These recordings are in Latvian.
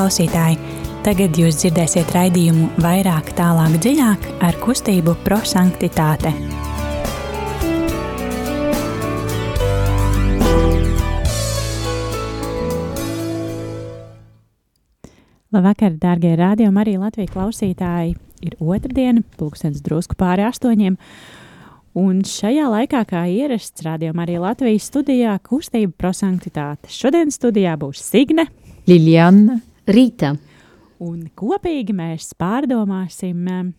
klausītāji! Tagad jūs dzirdēsiet raidījumu vairāk, tālāk, dziļāk ar kustību prosanktitāte. Labvakar, dārgie rādījumi, arī Latvijas klausītāji! Ir otrdiena, pulkstenis drusku pāri astoņiem. Un šajā laikā, kā ierasts, rādījumā arī Latvijas studijā kustība prosanktitāte. Šodien studijā būs Signe, Liljana, Rīta. Un kopīgi mēs pārdomāsim um,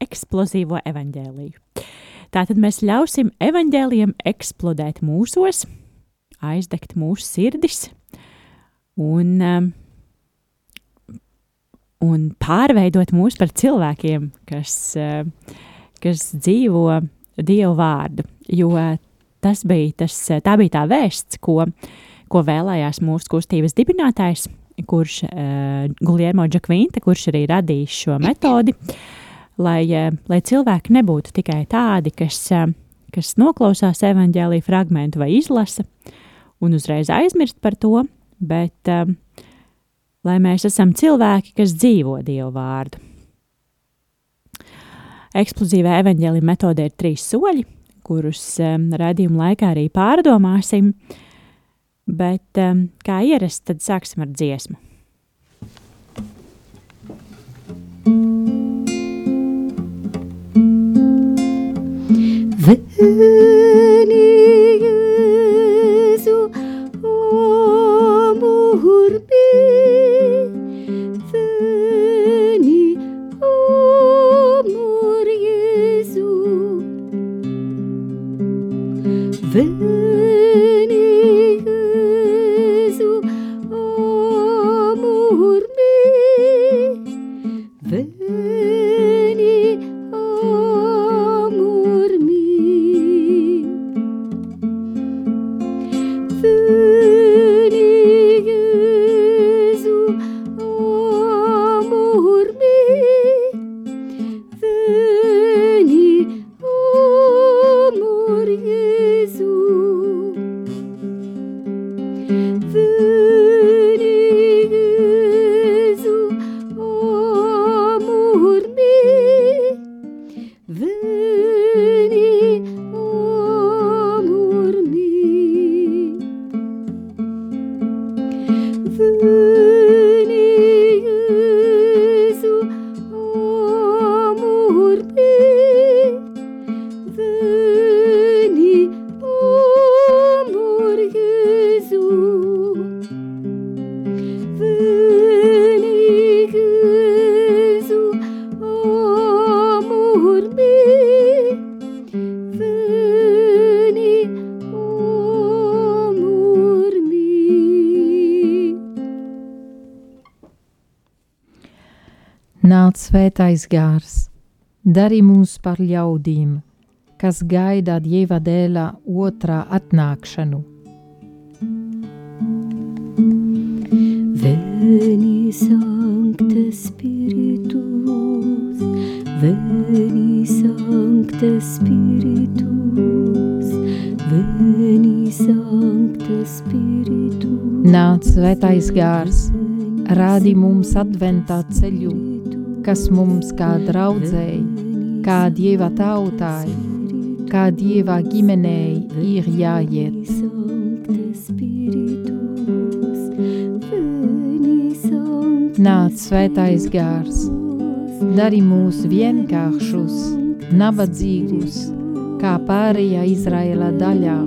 eksplozīvo evaņģēliju. Tātad mēs ļausim evaņģēliem eksplodēt mūsos, aizdegt mūsu sirdis un, um, un pārveidot mūs par cilvēkiem, kas, uh, kas dzīvo Dievu vārdu. Jo tas bija tas, tā bija tā vēsts, ko, ko vēlējās mūsu kustības dibinātājs, kurš uh, Guljermo Džakvinta, kurš arī radījis šo metodi, lai, uh, lai cilvēki nebūtu tikai tādi, kas, uh, kas noklausās evaņģēlīja fragmentu vai izlasa un uzreiz aizmirst par to, bet uh, lai mēs esam cilvēki, kas dzīvo Dievu vārdu. Eksplozīvā evaņģēlīja metode ir trīs soļi, kurus um, redzījuma laikā arī pārdomāsim, bet um, kā ierasts, tad sāksim ar dziesmu. Veni Jesu, amor Veni, svētais gārs, dari mūs par ļaudīm, kas gaida Dieva dēla otrā atnākšanu. Veni Sancte Spiritus, Veni Sancte Spiritus, Veni Sancte Spiritus. Nāc svētais gārs, rādi mums adventā ceļu, kas mums kā draudzēji, kā Dieva tautai, kā Dieva ģimenei ir jāiet. Nāc svētais gārs, dari mūs vienkāršus, nabadzīgus, kā pārējā Izraēla daļā,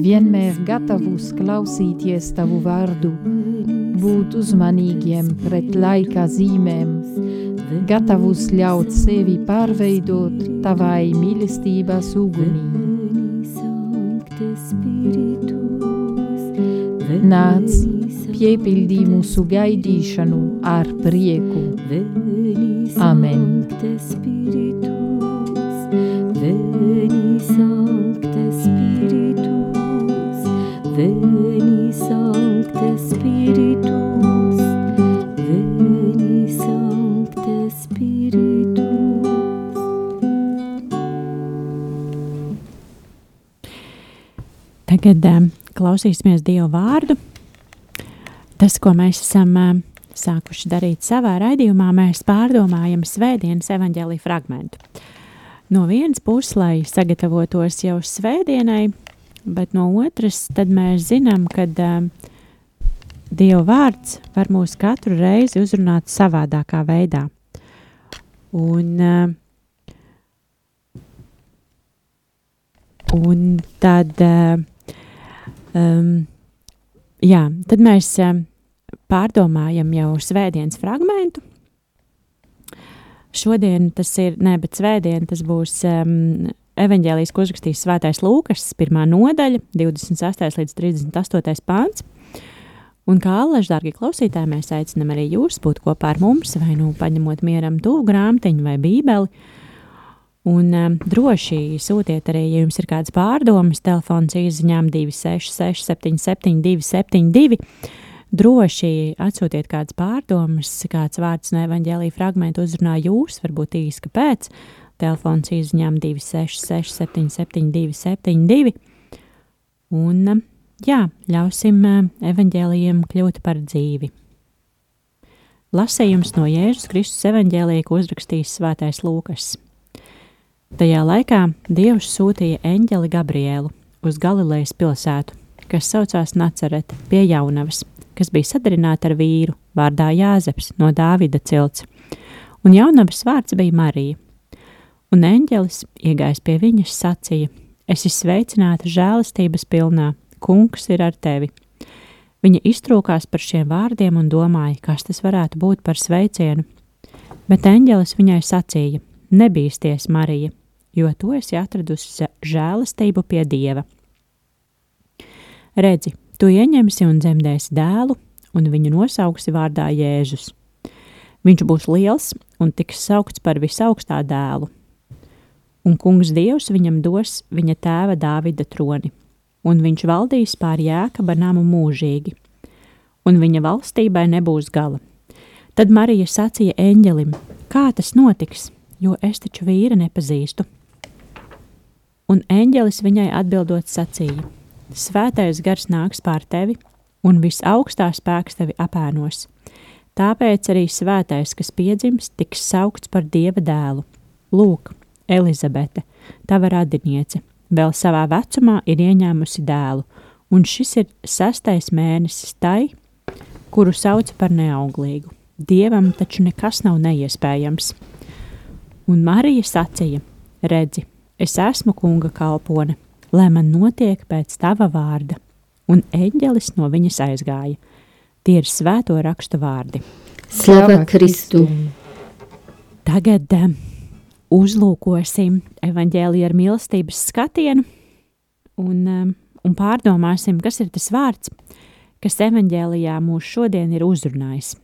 vienmēr gatavus klausīties tavu vārdu, būt uzmanīgiem pret laika zīmēm, gatavus ļaut sevi pārveidot tavai mīlestības ugunī. Nāc, piepildī mūsu gaidīšanu ar prieku. Amen. Veni Sancte Spiritus, Veni Sancte Spiritus, Tagad um, klausīsimies Dieva vārdu. Tas, ko mēs esam um, sākuši darīt savā raidījumā, mēs pārdomājam svētdienas evaņģēlī fragmentu. No vienas puses, lai sagatavotos jau svētdienai, bet no otras, tad mēs zinām, ka uh, Dieva vārds var mūs katru reizi uzrunāt savādākā veidā. Un, uh, un tad, uh, um, jā, tad mēs uh, pārdomājam jau svētdienas fragmentu. Šodien tas ir, ne, bet svētdien tas būs um, evaņģēlijas, ko uzrakstīs Svētais Lūkas, pirmā nodaļa, 28. līdz 38. pāns. Un kā allaž, dārgie klausītāji, mēs aicinām arī jūs būt kopā ar mums, vai nu paņemot mieram tuvu grāmatiņu vai bībeli. Un um, droši sūtiet arī, ja jums ir kādas pārdomas, telefons izziņām 266, 77, 272. Droši atsūtiet kādas pārdomas, kāds vārds no evaņģēlīja fragmenta uzrunā jūs, varbūt īsi kāpēc. Telefons izziņām 266, 77, 272. Un Jā, ļausim evaņģēlījiem kļūt par dzīvi. Lasījums no Jēzus Kristus evaņģēlīja, ko uzrakstījis Svētais Lūkas. Tajā laikā Dievs sūtīja eņģeli Gabrielu uz Galilejas pilsētu, kas saucās Nacerete pie jaunavas, kas bija sadarināta ar vīru vārdā Jāzeps no Dāvida cilts, un jaunavas vārds bija Marija. Un eņģelis, iegājis pie viņas, sacīja: Es esmu sveicināta žēlastības pilnā, kungs ir ar tevi. Viņa iztrūkās par šiem vārdiem un domāja, kas tas varētu būt par sveicienu. Bet eņģelis viņai sacīja: Nebīsties, Marija, jo tu esi atradusi žēlastību pie dieva. Redzi, tu ieņemsi un dzemdēsi dēlu, un viņu nosauksi vārdā Jēzus. Viņš būs liels un tiks saukts par visaugstā dēlu. Un kungs Dievs viņam dos viņa tēva Dāvida troni un viņš valdīs pār jēkaba namu mūžīgi, un viņa valstībai nebūs gala. Tad Marija sacīja eņģelim: Kā tas notiks, jo es taču vīra nepazīstu? Un eņģelis viņai atbildot sacīja: Svētais gars nāks pār tevi, un visaugstā spēks tevi apēnos. Tāpēc arī svētais, kas piedzims, tiks saukts par dieva dēlu. Lūk, Elizabete, tava radiniece, vēl savā vecumā ir ieņēmusi dēlu, un šis ir sastais mēnesis tai, kuru sauc par neauglīgu. Dievam taču nekas nav neiespējams. Un Marija sacīja: Redzi, es esmu kunga kalpone, lai man notiek pēc tava vārda, un eņģelis no viņas aizgāja. Tie ir svēto rakstu vārdi. Slava Kristu! Tagad uzlūkosim evaņģēliju ar mīlestības skatienu un, um, un pārdomāsim, kas ir tas vārds, kas evaņģēlijā mūs šodien ir uzrunājis.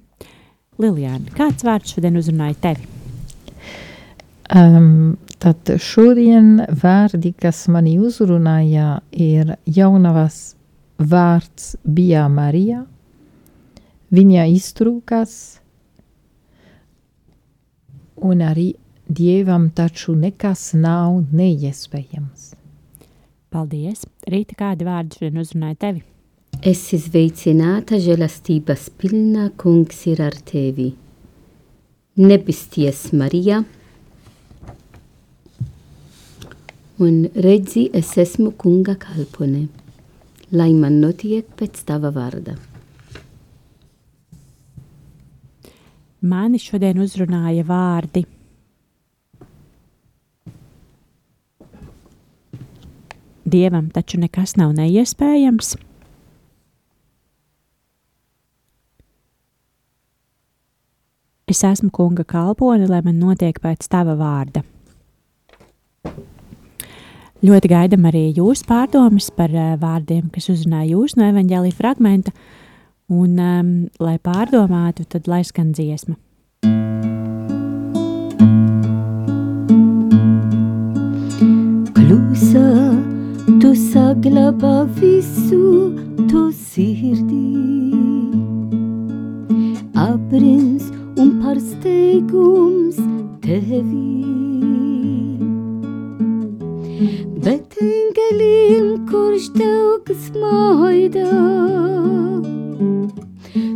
Lilijāna, kāds vārds šodien uzrunāja tevi? Um, tad šodien vārdi, kas mani uzrunāja, ir jaunavas vārds bija Marija. Viņa iztrūkas un arī Dievam taču nekas nav neiespējams. Paldies! Rīta, kādi vārdi šodien uzrunāja tevi? Esi sveicināta žēlastības pilna, kungs ir ar tevi. Nebisties, Marija, un redzi, es esmu kunga kalpone, lai man notiek pēc tava vārda. Mani šodien uzrunāja vārdi Dievam taču nekas nav neiespējams. Es esmu kunga kalpone, lai man notiek pēc tava vārda. Ļoti gaidām arī jūsu pārdomas par uh, vārdiem, kas uzrunāja jūs no evaņģēlīja fragmenta, un, um, lai pārdomātu, tad lai skan dziesma. Klusa tu saglabā visu to sirdī. Aprins un pārsteigums tevī. Bet engelim, kurš tev kas maida,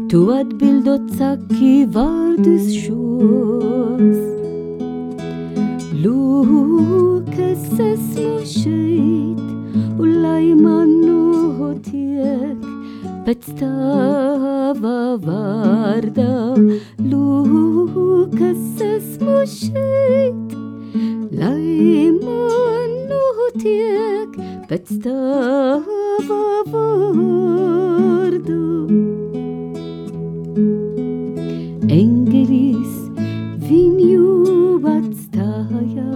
tu tu atbildot saki vārdus šos. Lūk, es esmu šeit, un lai man notiek pēc tava vārda. Lūk, es esmu šeit, lai man notiek pēc tava vārdu. Engelis viņu atstāja,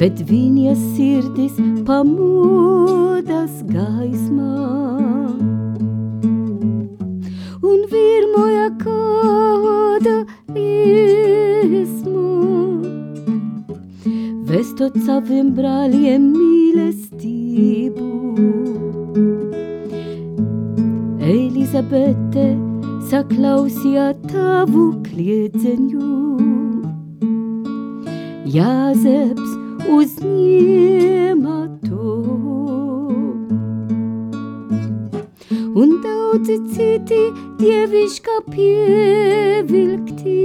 bet viņa sirdis pamodas gaismā. Un virmoja kāda liesma, vestot saviem brāļiem mīlestību. Elizabete saklausīja tavu kliedzeņu. Jāzeps uzņēma to. Un daudzi citi dievišķā pievilkti.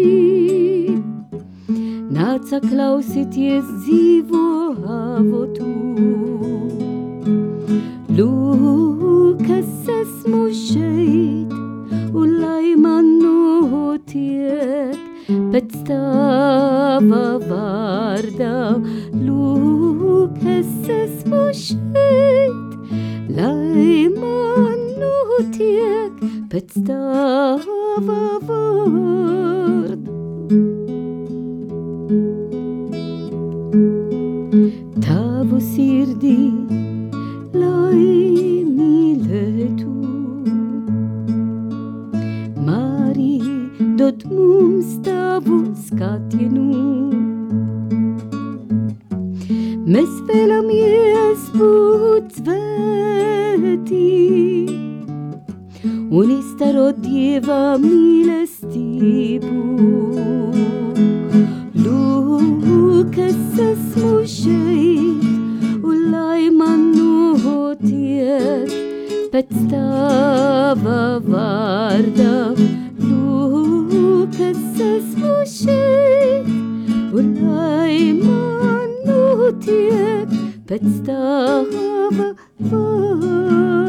Nāca klausīties dzīvo avotu. Lūk, es esmu šeit, un lai man notiek pēc tava vārda. Lūk, es esmu šeit, lai man notiek pēc tava vārda. Tavu sirdī, lai mīlētu. Mari, dod mums tavu skatienu. Mēs vēlamies būt svētī un izdarot Dieva mīlestību. Lūk, es esmu šeit, un lai man notiek pēc tava vārda. Lūk, es esmu šeit, un lai man notiek pēc tava vārda.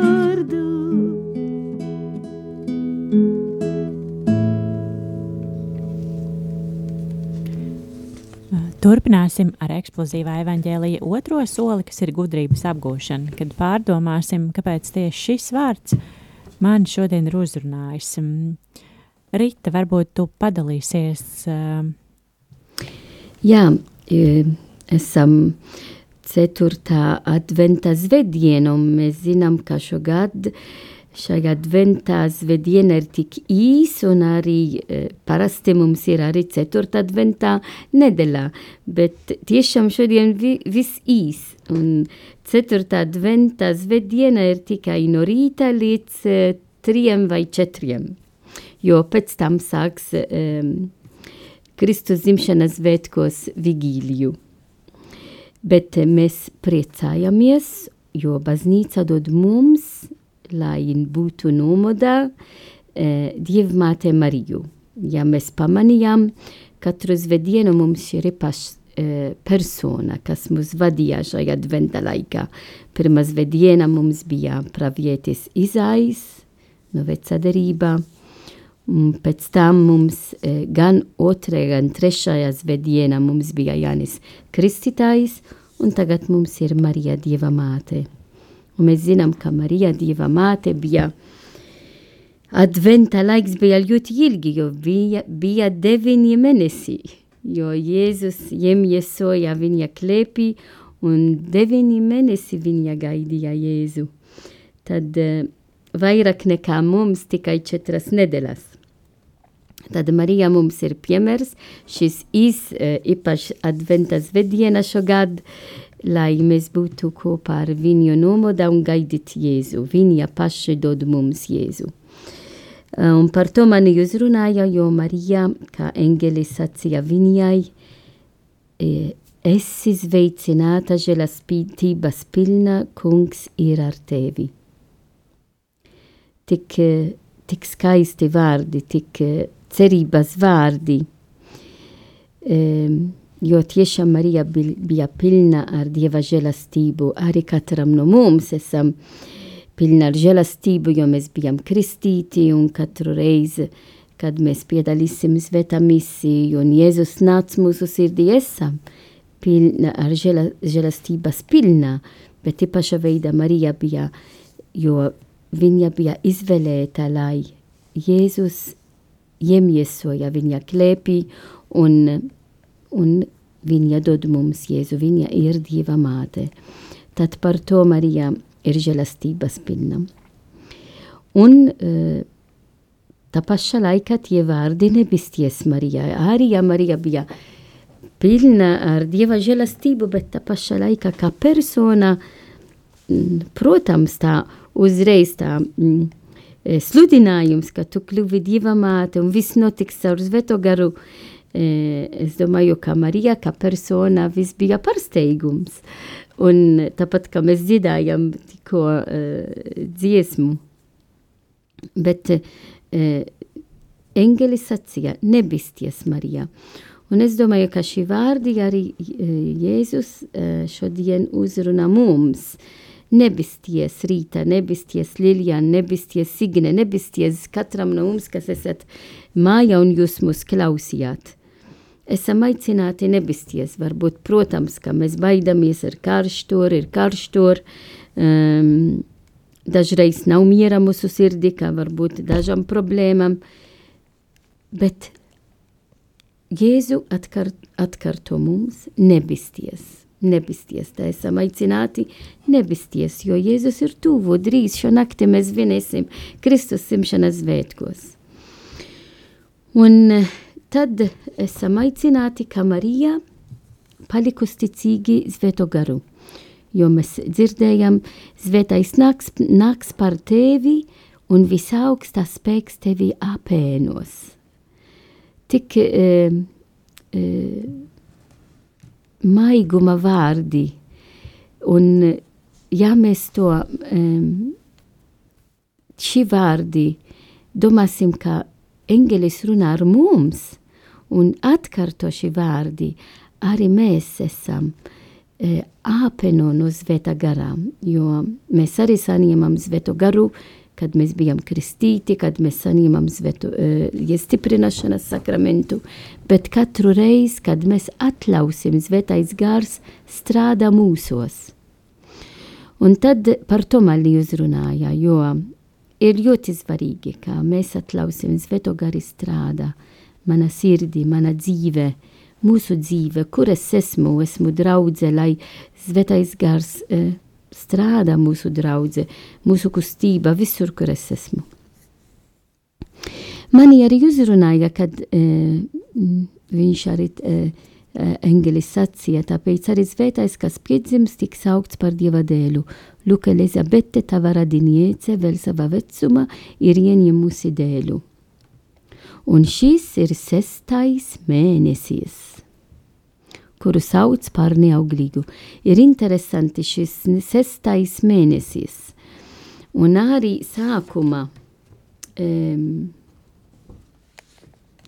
Turpināsim ar eksplozīvā evaņģēlīja otro soli, kas ir gudrības apgūšana, kad pārdomāsim, kāpēc tieši šis vārds man šodien ir uzrunājis. Mm, Rita, varbūt tu padalīsies. Jā, esam ceturtā adventa zvediena, un mēs zinām, ka šogad šajā adventā zvediena ir tik īs, un arī e, parasti mums ir arī ceturtā adventā nedēļā, bet tiešām šodien vi, viss īs, un ceturtā adventā zvediena ir tikai no rīta līdz e, triem vai četriem, jo pēc tam sāks um, Kristus dzimšanas svētkos vigīliju. Bet eh, mēs priecājamies, jo baznīca dod mums, lai būtu nomodā, eh, Dievmāte Mariju. Ja mēs pamanījām, katru zvedienu mums ir īpašs eh, persona, kas mūs vadīja šajā adventa laikā. Pirmā zvediena mums bija pravietis Izais no vecā derībā, Un Pēc tam mums eh, gan otrajā, gan trešajā zvedienā mums bija Jānis Kristītājs, un tagad mums ir Marija Dieva māte. Un mēs zinām, ka Marija Dieva māte bija adventa laiks bija ļoti ilgi, jo bija, bija deviņi mēnesi, jo Jēzus iemiesoja viņa klēpī, un deviņi mēnesi viņa gaidīja Jēzu. Tad eh, vairāk nekā mums tikai četras nedēļas. Tad Marija mums ir piemērs, šis īs īpaši adventas vediena šogad, lai la imezbutuko par vinjo nomo da un um gajdit Jezu, vinja pasce dod mums Jezu. Un partoman juzrunaja jo Marija, ka engeli sacija vinjaj, e, ah, um oh, e essi sveicinata gela spiti baspilna kungs irartevi. Tik, tik skajsti vardi, tik ceriba zvardi. Um, ehm, e, jo tiešām Marija bija pilna ar Dieva žēlastību. Arī katram no mums esam pilna ar žēlastību, jo mēs bijām kristīti un katru reizi, kad mēs piedalīsim svētā misiju un Jēzus nāca mūsu sirdī esam pilna ar žēlastības pilna, bet īpaša veida Marija bija, jo viņa bija izvēlēta, lai Jēzus iemiesoja viņa klēpī un un viņa dod mums Jēzu, viņa ir Dieva māte. Tad par to Marija ir žēlastības pilna. Un uh, tā paša laikā tie vārdi nebisties Marijā. Arī ja Marija bija pilna ar Dieva žēlastību, bet tā paša laikā kā persona, protams, tā uzreiz tā mm, sludinājums, ka tu kļuvi Dieva māte un viss notiks caur Svēto garu, uh, es domāju, ka Marija kā persona viss bija pārsteigums. Un tāpat, kā mēs dziedājam tikko uh, dziesmu, bet uh, engelis sacīja, nebisties Marija. Un es domāju, ka šī vārdi arī Jēzus uh, šodien uzrunā mums. Nebisties rīta, nebisties Liljana, nebisties Signe, nebisties katram no mums, kas esat mājā un jūs mūs klausījāt esam aicināti nebisties. Varbūt, protams, ka mēs baidamies ar karštur, ir karštur, um, dažreiz nav miera mūsu sirdī, kā varbūt dažam problēmam, bet Jēzu atkar, atkarto mums nebisties. Nebisties, tā esam aicināti nebisties, jo Jēzus ir tuvu, drīz šo nakti mēs vinēsim Kristus simšanas svētkos. Un tad esam aicināti, ka Marija palikus ticīgi Svēto garu. Jo mēs dzirdējam, Svētais nāks, nāks par tevi un visaugstā spēks tevi apēnos. Tik e, e, maiguma vārdi, un ja mēs to e, šī vārdi domāsim, ka engelis runā ar mums, un atkārto šī vārdi, arī mēs esam e, āpeno no svētā garām, jo mēs arī saņemam svēto garu, kad mēs bijām kristīti, kad mēs saņemam svēto e, iestiprināšanas sakramentu, bet katru reizi, kad mēs atļausim svētais gars strādā mūsos. Un tad par to mali uzrunāja, jo ir ļoti svarīgi, ka mēs atļausim svēto gari strādā, mana sirdī, mana dzīve, mūsu dzīve, kur es esmu, esmu draudze, lai svētais gars e, strādā mūsu draudze, mūsu kustība, visur, kur es esmu. Mani arī uzrunāja, kad e, viņš arī e, Engelis sacīja, tāpēc arī svētais, kas piedzims, tiks augsts par Dieva dēlu. Luka Elizabete, tava radiniece, vēl savā vecumā, ir ieņemusi dēlu un šis ir sestais mēnesis, kuru sauc par neauglīgu. Ir interesanti šis sestais mēnesis, un arī sākuma, um,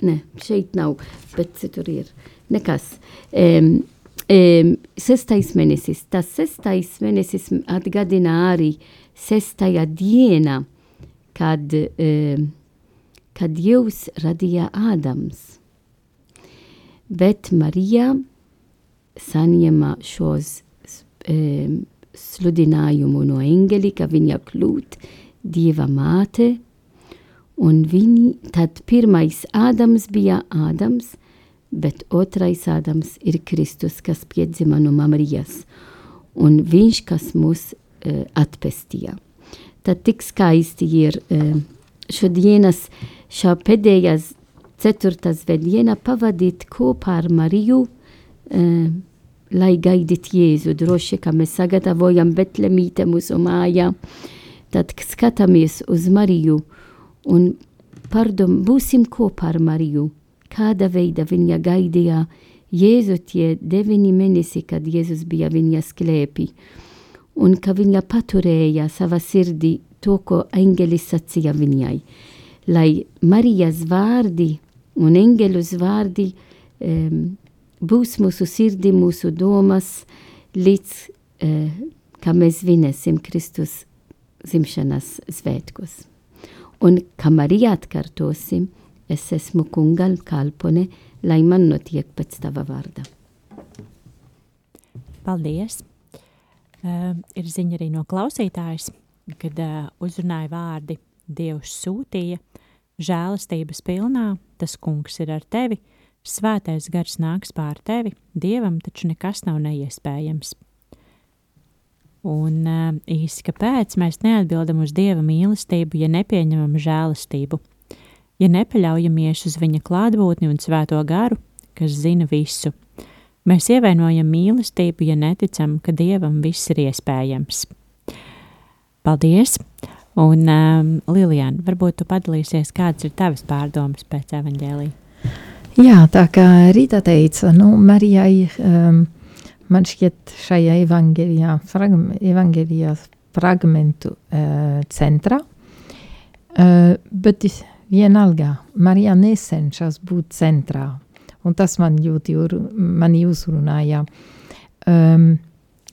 ne, šeit nav, bet citur ir, nekas. Um, um, sestais mēnesis, tas sestais mēnesis atgadina arī sestajā diena, kad um, kad Dievs radīja Ādams. Bet Marija saņēma šos e, sludinājumu no eņģeļa, ka viņa kļūt Dieva māte, un viņi, tad pirmais Ādams bija Ādams, bet otrais Ādams ir Kristus, kas piedzima no Marijas, un viņš, kas mūs e, atpestīja. Tad tik skaisti ir e, šodienas šā pēdējās ceturtās vediena pavadīt kopā ar Mariju, uh, lai gaidīt Jēzu. Droši, ka mēs sagatavojam Betlemīte mūsu mājā, tad skatāmies uz Mariju un pardom, būsim kopā ar Mariju. Kāda veida viņa gaidīja Jēzu tie deviņi mēnesi, kad Jēzus bija viņa sklēpī, un ka viņa paturēja savā sirdī to, ko eņģelis sacīja viņai lai Marijas vārdi un engelus vārdi um, būs mūsu sirdi, mūsu domas, līdz uh, kā mēs vinēsim Kristus zimšanas svētkos. Un kam arī atkārtosim, es esmu kungal kalpone, lai man notiek pēc tava vārda. Paldies! Uh, ir ziņa arī no klausītājas, kad uh, uzrunāja vārdi Dievs sūtīja, žēlastības pilnā, tas kungs ir ar tevi, svētais gars nāks pār tevi, Dievam taču nekas nav neiespējams. Un īsi kāpēc mēs neatbildam uz Dieva mīlestību, ja nepieņemam žēlastību, ja nepaļaujamies uz Viņa klātbūtni un svēto garu, kas zina visu. Mēs ievainojam mīlestību, ja neticam, ka Dievam viss ir iespējams. Paldies! Un, um, Lilijāna, varbūt tu padalīsies, kādas ir tavas pārdomas pēc evaņģēlīja? Jā, tā kā Rīta teica, nu, Marijai um, man šķiet šajā evangelijā, fragm, evangelijā fragmentu uh, centrā, uh, bet vienalga, Marija nesenšas būt centrā, un tas man ļoti mani uzrunāja. Um,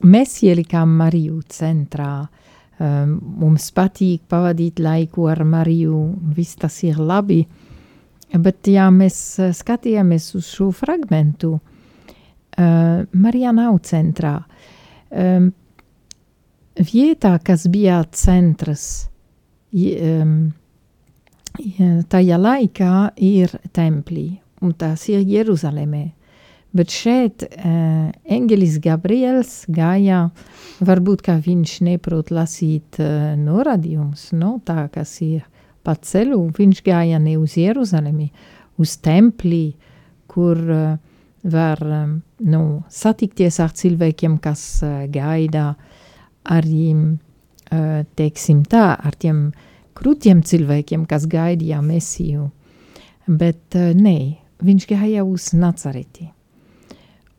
mēs ielikām Mariju centrā, um, mums patīk pavadīt laiku ar Mariju, viss tas ir labi, bet ja mēs skatījāmies uz šo fragmentu, Uh, Marija nav centrā. Um, vietā, kas bija centrs, um, tajā laikā ir templī, un tas ir Jeruzalemē. Bet šeit uh, Engelis Gabriels gāja, varbūt kā viņš neprot lasīt uh, norādījumus, no tā, kas ir pa ceļu, viņš gāja ne uz Jeruzalemi, uz templī, kur uh, var um, nu, satikties ar cilvēkiem, kas uh, gaida arī, uh, teiksim tā, ar tiem krūtiem cilvēkiem, kas gaidīja mesiju. Bet uh, nē, viņš gāja uz Nacareti.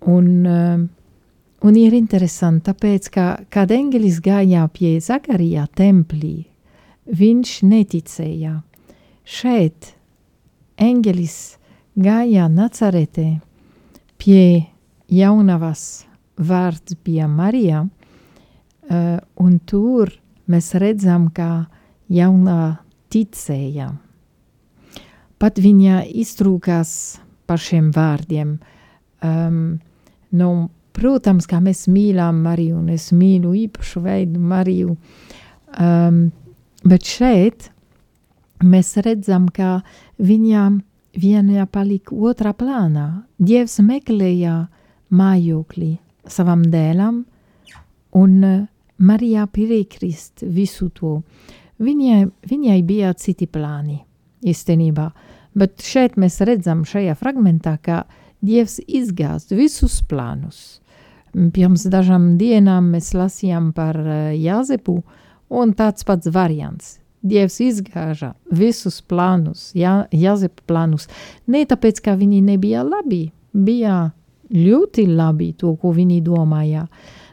Un, uh, un ir interesanti, tāpēc, ka, kad Engelis gāja pie Zakarijā templī, viņš neticēja. Šeit Engelis gāja Nacaretē, pie jaunavas vārds bija Marija, uh, un tur mēs redzam, ka jaunā ticēja. Pat viņa iztrūkās par šiem vārdiem. Um, nu, protams, kā mēs mīlam Mariju, un es mīlu īpašu veidu Mariju, um, bet šeit mēs redzam, ka viņām viena palika otrā plānā. Dievs meklēja mājokli savam dēlam, un eh, Marija piekrist visu to. Viņai, viņai bija citi plāni, īstenībā, bet šeit mēs redzam šajā fragmentā, ka Dievs izgāzt visus plānus. Pirms dažām dienām mēs lasījām par eh, Jāzepu, un tāds pats variants. Dievs izgāža visus plānus, Jā, Jāzepa plānus. Ne tāpēc, ka viņi nebija labi, bija ļoti labi to, ko viņi domāja,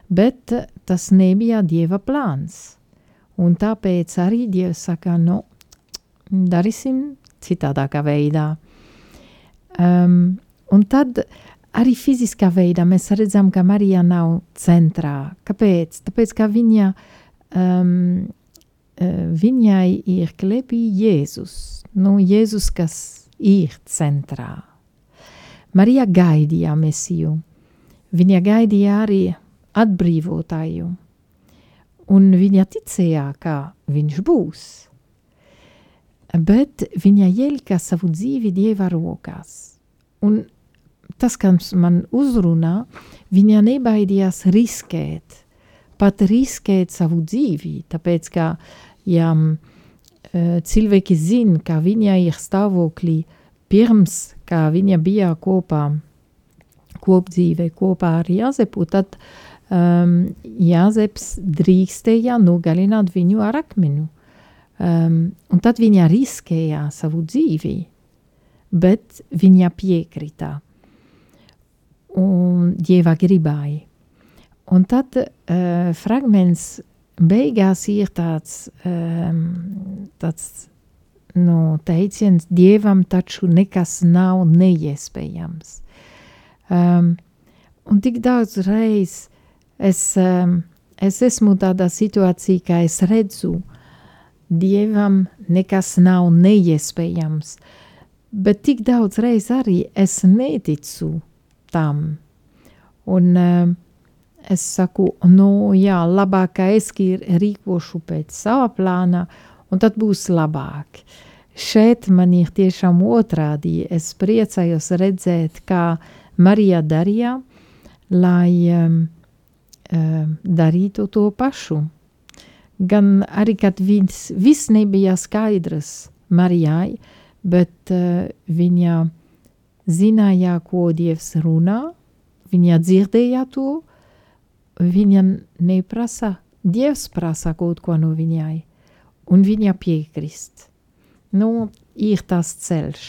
bet tas nebija Dieva plāns. Un tāpēc arī Dievs saka, nu, darīsim citādākā veidā. Um, un tad arī fiziskā veidā mēs redzam, ka Marija nav centrā. Kāpēc? Tāpēc, ka viņa um, Eh, viņai ir klēpī Jēzus, nu, Jēzus, kas ir centrā. Marija gaidīja mesiju, viņa gaidīja arī atbrīvotāju, un viņa ticēja, ka viņš būs. Bet viņa ielika savu dzīvi Dieva rokās. Un tas, kas man uzrunā, viņa nebaidījās riskēt, pat riskēt savu dzīvi, tāpēc, ka ja uh, cilvēki zina, ka viņa ir stāvoklī pirms, kā viņa bija kopā, kopdzīvē kopā ar Jāzepu, tad um, Jāzeps drīkstēja nogalināt viņu ar akmenu. Um, un tad viņa riskēja savu dzīvi, bet viņa piekrita un Dieva gribēja. Un tad uh, fragments beigās ir tāds, um, tāds nu, teiciens, dievam taču nekas nav neiespējams. Um, un tik daudz reiz es, um, es esmu tādā situācijā, ka es redzu, dievam nekas nav neiespējams, bet tik daudz reiz arī es neticu tam. Un um, es saku, nu jā, labāk, ka es rīkošu pēc sava plāna, un tad būs labāk. Šeit man ir tiešām otrādi. Es priecājos redzēt, kā Marija darīja, lai um, um, darītu to pašu. Gan arī, kad viss, viss nebija skaidrs Marijai, bet uh, viņa zināja, ko Dievs runā, viņa dzirdēja to, viņa neprasa, Dievs prasa kaut ko no viņai un viņa piekrist. Nu, ir tas ceļš.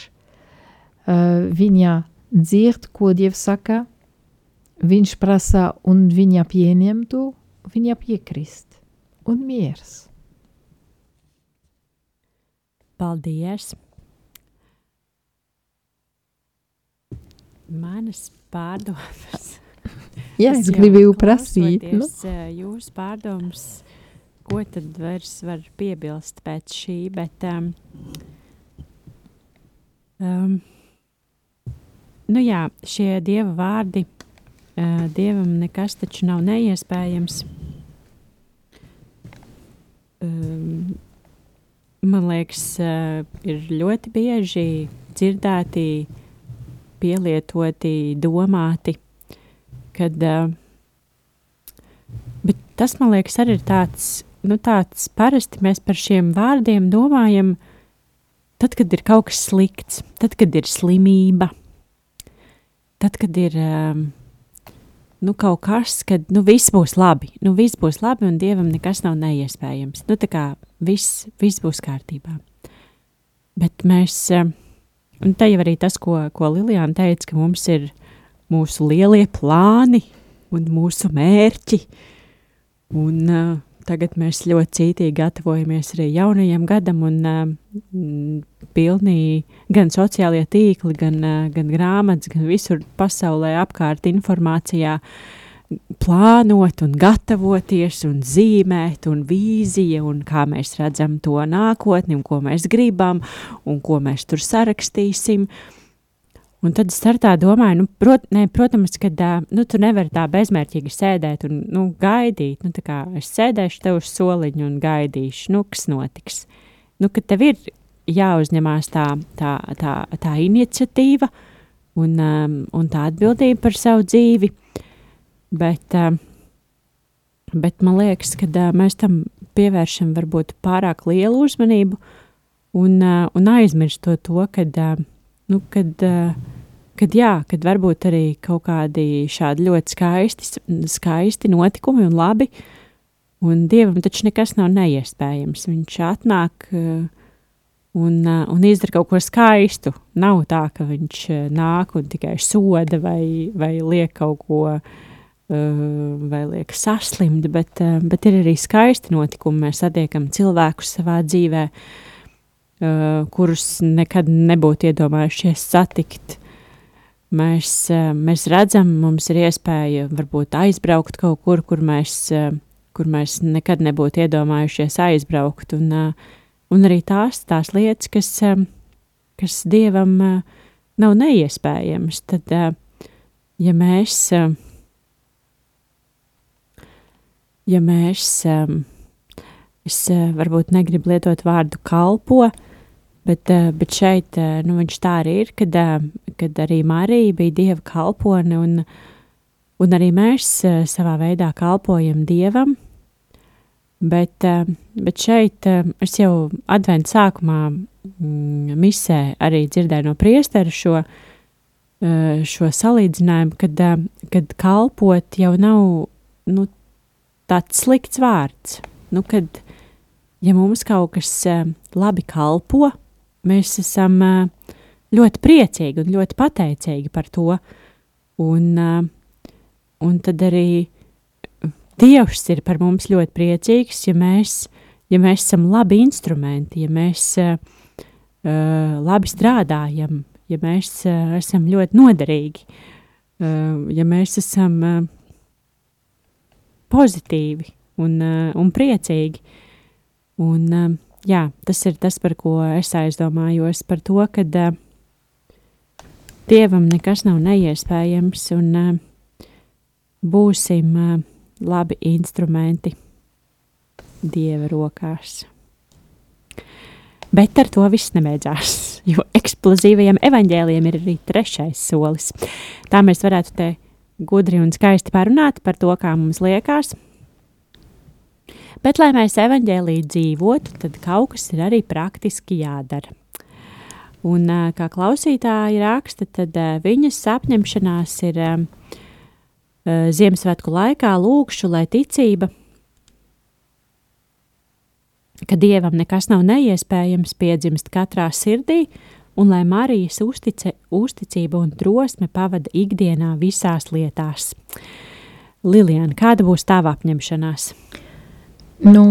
Uh, viņa dzird, ko Dievs saka, viņš prasa, un viņa pieņem to, viņa piekrist. Un miers. Paldies! Manas pārdomas. Jā, es, es gribēju prasīt. Nu? Jūsu pārdomas ko tad vairs var piebilst pēc šī, bet um, um, nu jā, šie dieva vārdi, uh, dievam nekas taču nav neiespējams. Um, man liekas, uh, ir ļoti bieži dzirdēti, pielietoti, domāti, kad, uh, bet tas, man liekas, arī ir tāds nu, tāds parasti mēs par šiem vārdiem domājam, tad, kad ir kaut kas slikts, tad, kad ir slimība, tad, kad ir nu, kaut kas, kad nu, viss būs labi, nu, viss būs labi un dievam nekas nav neiespējams. Nu, tā kā viss, viss būs kārtībā. Bet mēs, um, un te jau arī tas, ko, ko Lilijāna teica, ka mums ir mūsu lielie plāni un mūsu mērķi. Un, uh, Tagad mēs ļoti cītīgi gatavojamies arī jaunajam gadam, un uh, pilnī gan sociālie tīkli, gan, uh, gan grāmatas, gan visur pasaulē apkārt informācijā plānot un gatavoties un zīmēt un vīzija un kā mēs redzam to nākotni un ko mēs gribam un ko mēs tur sarakstīsim. Uh, Un tad startā domāju, nu, prot, ne, protams, ka nu, tu nevari tā bezmērķīgi sēdēt un nu, gaidīt. Nu, es sēdēšu te uz soliņa un gaidīšu, nu, kas notiks. Nu, ka tev ir jāuzņemās tā, tā, tā, tā iniciatīva un, um, un tā atbildība par savu dzīvi. Bet, um, bet man liekas, ka uh, mēs tam pievēršam varbūt pārāk lielu uzmanību un, uh, un aizmirstot to, ka. Uh, nu, kad, uh, kad, jā, kad varbūt arī kaut kādi šādi ļoti skaisti, skaisti notikumi un labi, un Dievam taču nekas nav neiespējams. Viņš atnāk uh, un, uh, un izdara kaut ko skaistu. Nav tā, ka viņš nāk un tikai soda vai, vai liek kaut ko vai liek saslimt, bet, bet ir arī skaisti notikumi. Mēs satiekam cilvēkus savā dzīvēm uh, kurus nekad nebūtu iedomājušies satikt. Mēs, mēs redzam, mums ir iespēja varbūt aizbraukt kaut kur, kur mēs, kur mēs nekad nebūtu iedomājušies aizbraukt. Un, un arī tās, tās lietas, kas, kas dievam nav neiespējamas, tad, ja mēs, uh, ja mēs um, es uh, varbūt negribu lietot vārdu kalpo, Bet, eh, bet šeit eh, nu, viņš tā arī ir, kad, eh, kad arī Marija bija dieva kalpone, un, un arī mēs savā veidā kalpojam dievam. Bet, bet šeit es jau adventu sākumā mm, misē arī dzirdēju no priestera šo, šo salīdzinājumu, kad, kad kalpot jau nav nu, tāds slikts vārds. Nu, kad, ja mums kaut kas labi kalpo, mēs esam ļoti priecīgi un ļoti pateicīgi par to. Un, un tad arī Dievs ir par mums ļoti priecīgs, ja mēs, ja mēs esam labi instrumenti, ja mēs uh, labi strādājam, ja mēs uh, esam ļoti noderīgi, uh, ja mēs esam uh, pozitīvi un, uh, un priecīgi. Un, uh, jā, tas ir tas, par ko es aizdomājos, par to, ka uh, Dievam nekas nav neiespējams un būsim labi instrumenti Dieva rokās. Bet ar to viss nebeidzās, jo eksplozīvajiem evaņģēliem ir arī trešais solis. Tā mēs varētu te gudri un skaisti parunāt par to, kā mums liekas. Bet, lai mēs evaņģēlī dzīvotu, tad kaut kas ir arī praktiski jādara. Un, kā klausītāji raksta, tad viņas apņemšanās ir Ziemassvētku laikā lūkšu, lai ticība ka dievam nekas nav neiespējams, piedzimst katrā sirdī, un lai Marijas uztice, uzticība un drosme pavada ikdienā visās lietās. Liliana, kāda būs tava apņemšanās? Nu,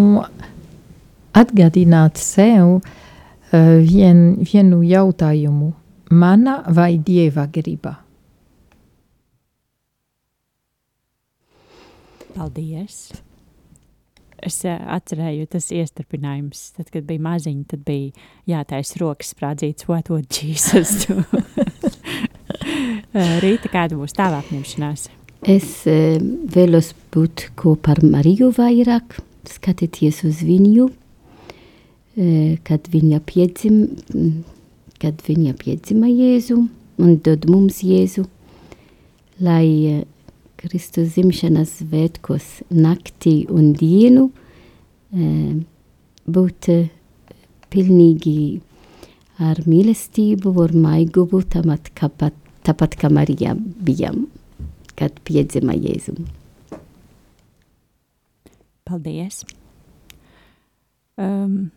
atgādināt sev uh, vien, vienu jautājumu. Mana vai dieva griba? Paldies! Es uh, atcerēju, tas iestarpinājums, tad, kad bija maziņa, tad bija jātaisa rokas sprādzīts, what would Jesus do? Rīta, kāda būs tava apņemšanās? Es uh, vēlos būt kopā ar Mariju vairāk, skatīties uz viņu, kad viņa piedzim, kad viņa piedzima Jēzu un dod mums Jēzu, lai Kristus svētkos naktī un dienu e, būt pilnīgi ar mīlestību, ar maigumu, tāpat kā, tāpat kā Marija bijām, kad piedzima Jēzu. Paldies! Um,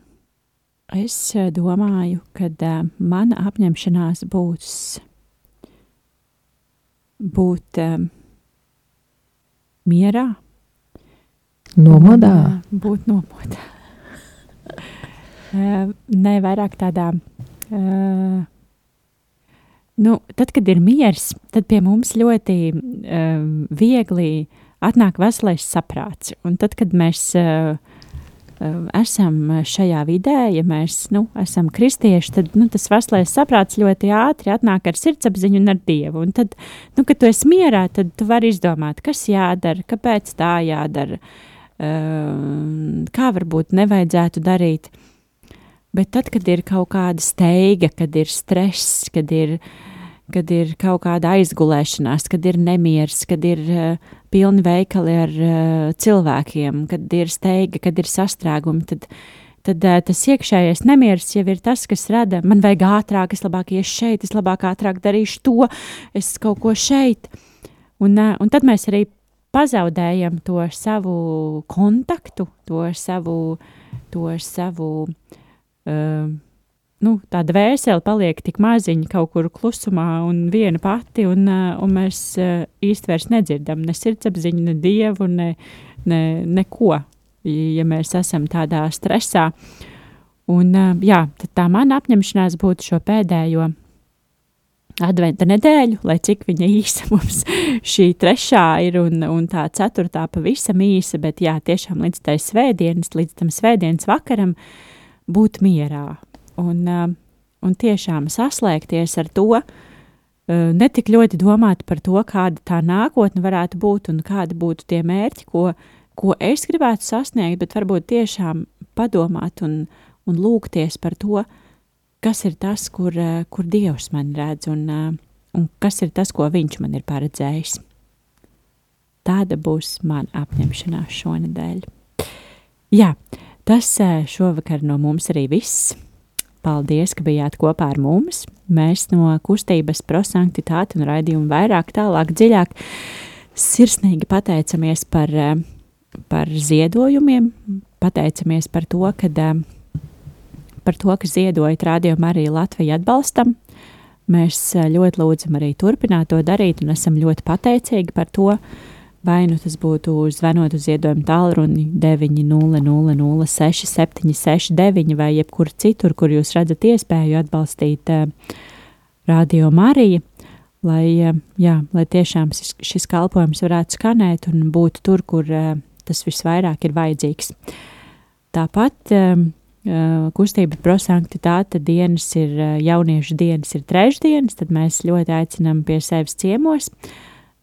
es domāju, ka uh, mana apņemšanās būs būt um, mierā. Nomodā. Būt nomodā. nē, vairāk tādā. Uh, nu, tad, kad ir miers, tad pie mums ļoti uh, viegli atnāk veselais saprāts. Un tad, kad mēs uh, esam šajā vidē, ja mēs nu, esam kristieši, tad nu, tas veselais saprāts ļoti ātri atnāk ar sirdsapziņu un ar dievu. Un tad, nu, kad tu esi mierā, tad tu vari izdomāt, kas jādara, kāpēc tā jādara, kā varbūt nevajadzētu darīt. Bet tad, kad ir kaut kāda steiga, kad ir stress, kad ir, kad ir kaut kāda aizgulēšanās, kad ir nemieris, kad ir uh, pilni veikali ar uh, cilvēkiem, kad ir steiga, kad ir sastrēgumi, tad, tad uh, tas iekšējais nemieris jau ir tas, kas rada, man vajag ātrāk, es labāk iešu šeit, es labāk ātrāk darīšu to, es kaut ko šeit. Un, uh, un tad mēs arī pazaudējam to savu kontaktu, to savu, to savu uh, nu, tā dvēsele paliek tik maziņa kaut kur klusumā un viena pati, un, uh, un mēs uh, īsti vairs nedzirdam ne sirdsapziņu, ne dievu, ne, ne, neko, ja mēs esam tādā stresā. Un, uh, jā, tad tā mana apņemšanās būtu šo pēdējo adventa nedēļu, lai cik viņa īsa mums šī trešā ir un, un tā ceturtā pavisam īsa, bet jā, tiešām līdz tai svētdienas, līdz tam svētdienas vakaram būt mierā, un, uh, un tiešām saslēgties ar to, uh, netik ļoti domāt par to, kāda tā nākotne varētu būt un kādi būtu tie mērķi, ko, ko es gribētu sasniegt, bet varbūt tiešām padomāt un, un lūgties par to, kas ir tas, kur, uh, kur Dievs man redz un, un kas ir tas, ko Viņš man ir paredzējis. Tāda būs mana apņemšanās šonadēļ. Jā, tas šovakar no mums arī viss. Paldies, ka bijāt kopā ar mums. Mēs no kustības prosanktitāte un raidījuma vairāk, tālāk, dziļāk sirsnīgi pateicamies par, eh, par ziedojumiem, pateicamies par to, ka, eh, par to, ka ziedojat rādījumu arī Latviju atbalstam. Mēs eh, ļoti lūdzam arī turpināt to darīt un esam ļoti pateicīgi par to. Vai nu tas būtu zvanot uz ziedojumu tālruni 900-6769 vai jebkur citur, kur jūs redzat iespēju atbalstīt uh, Radio Mariju, lai, uh, jā, lai tiešām šis, šis kalpojums varētu skanēt un būt tur, kur uh, tas visvairāk ir vajadzīgs. Tāpat um, kustība prosanktitāte dienas ir jauniešu dienas ir trešdienas, tad mēs ļoti aicinām pie sevis ciemos.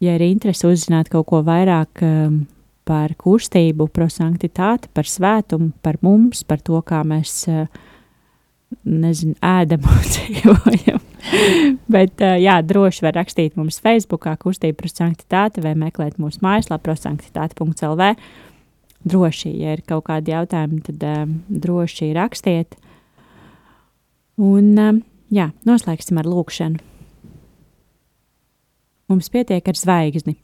Ja ir interese uzzināt kaut ko vairāk um, par kustību, prosanktitāti, par svētumu, par mums, par to, kā mēs, uh, nezinu, ēdam un dzīvojam. Bet, uh, jā, droši var rakstīt mums Facebookā kustība prosanktitāte vai meklēt mūsu mājaslapā prosanktitāte.lv droši, ja ir kaut kādi jautājumi, tad um, droši rakstiet. Un um, jā, noslēgsim ar lūkšanu. Mums pietiek ar zvaigzni.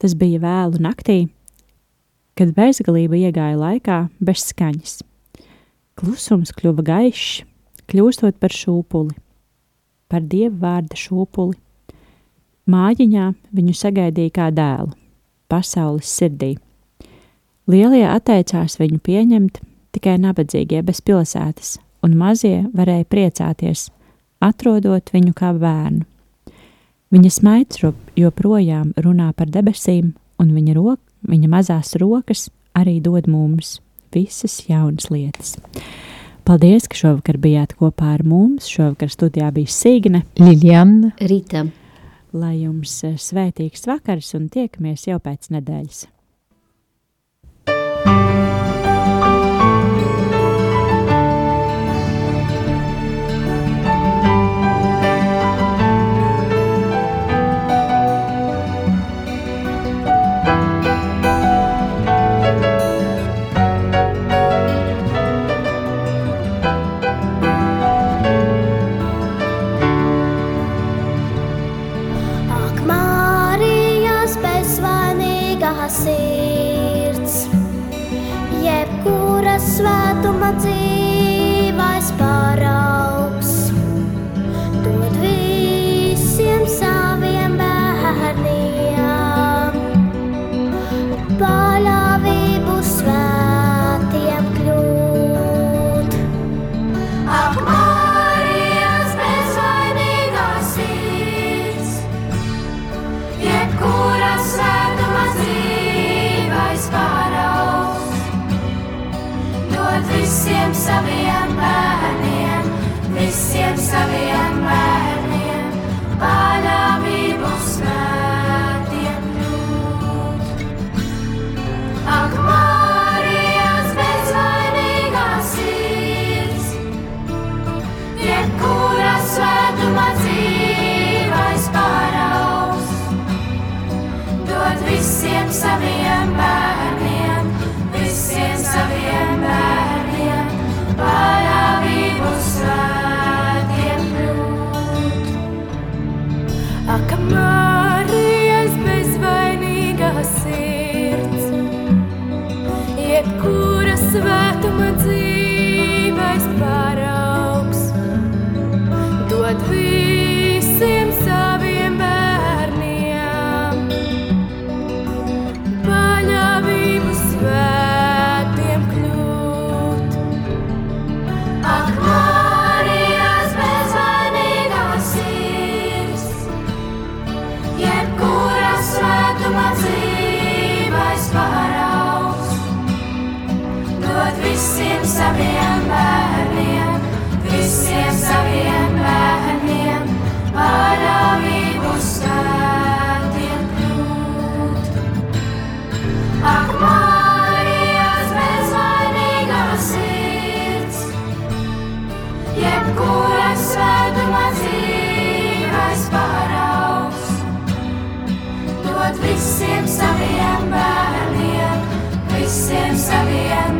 Tas bija vēlu naktī, kad bezgalība iegāja laikā bez skaņas. Klusums kļuva gaišs, kļūstot par šūpuli, par dievu vārda šūpuli. Mājiņā viņu sagaidīja kā dēlu, pasaules sirdī Lielie atteicās viņu pieņemt, tikai nabadzīgie bez pilsētas, un mazie varēja priecāties, atrodot viņu kā bērnu. Viņa smaids joprojām runā par debesīm, un viņa, rok, viņa mazās rokas arī dod mums visas jaunas lietas. Paldies, ka šovakar bijāt kopā ar mums. Šovakar studijā bija Signe, Liljana, Rīta. Lai jums eh, svētīgs vakars un tiekamies jau pēc nedēļas. samiyamba the end.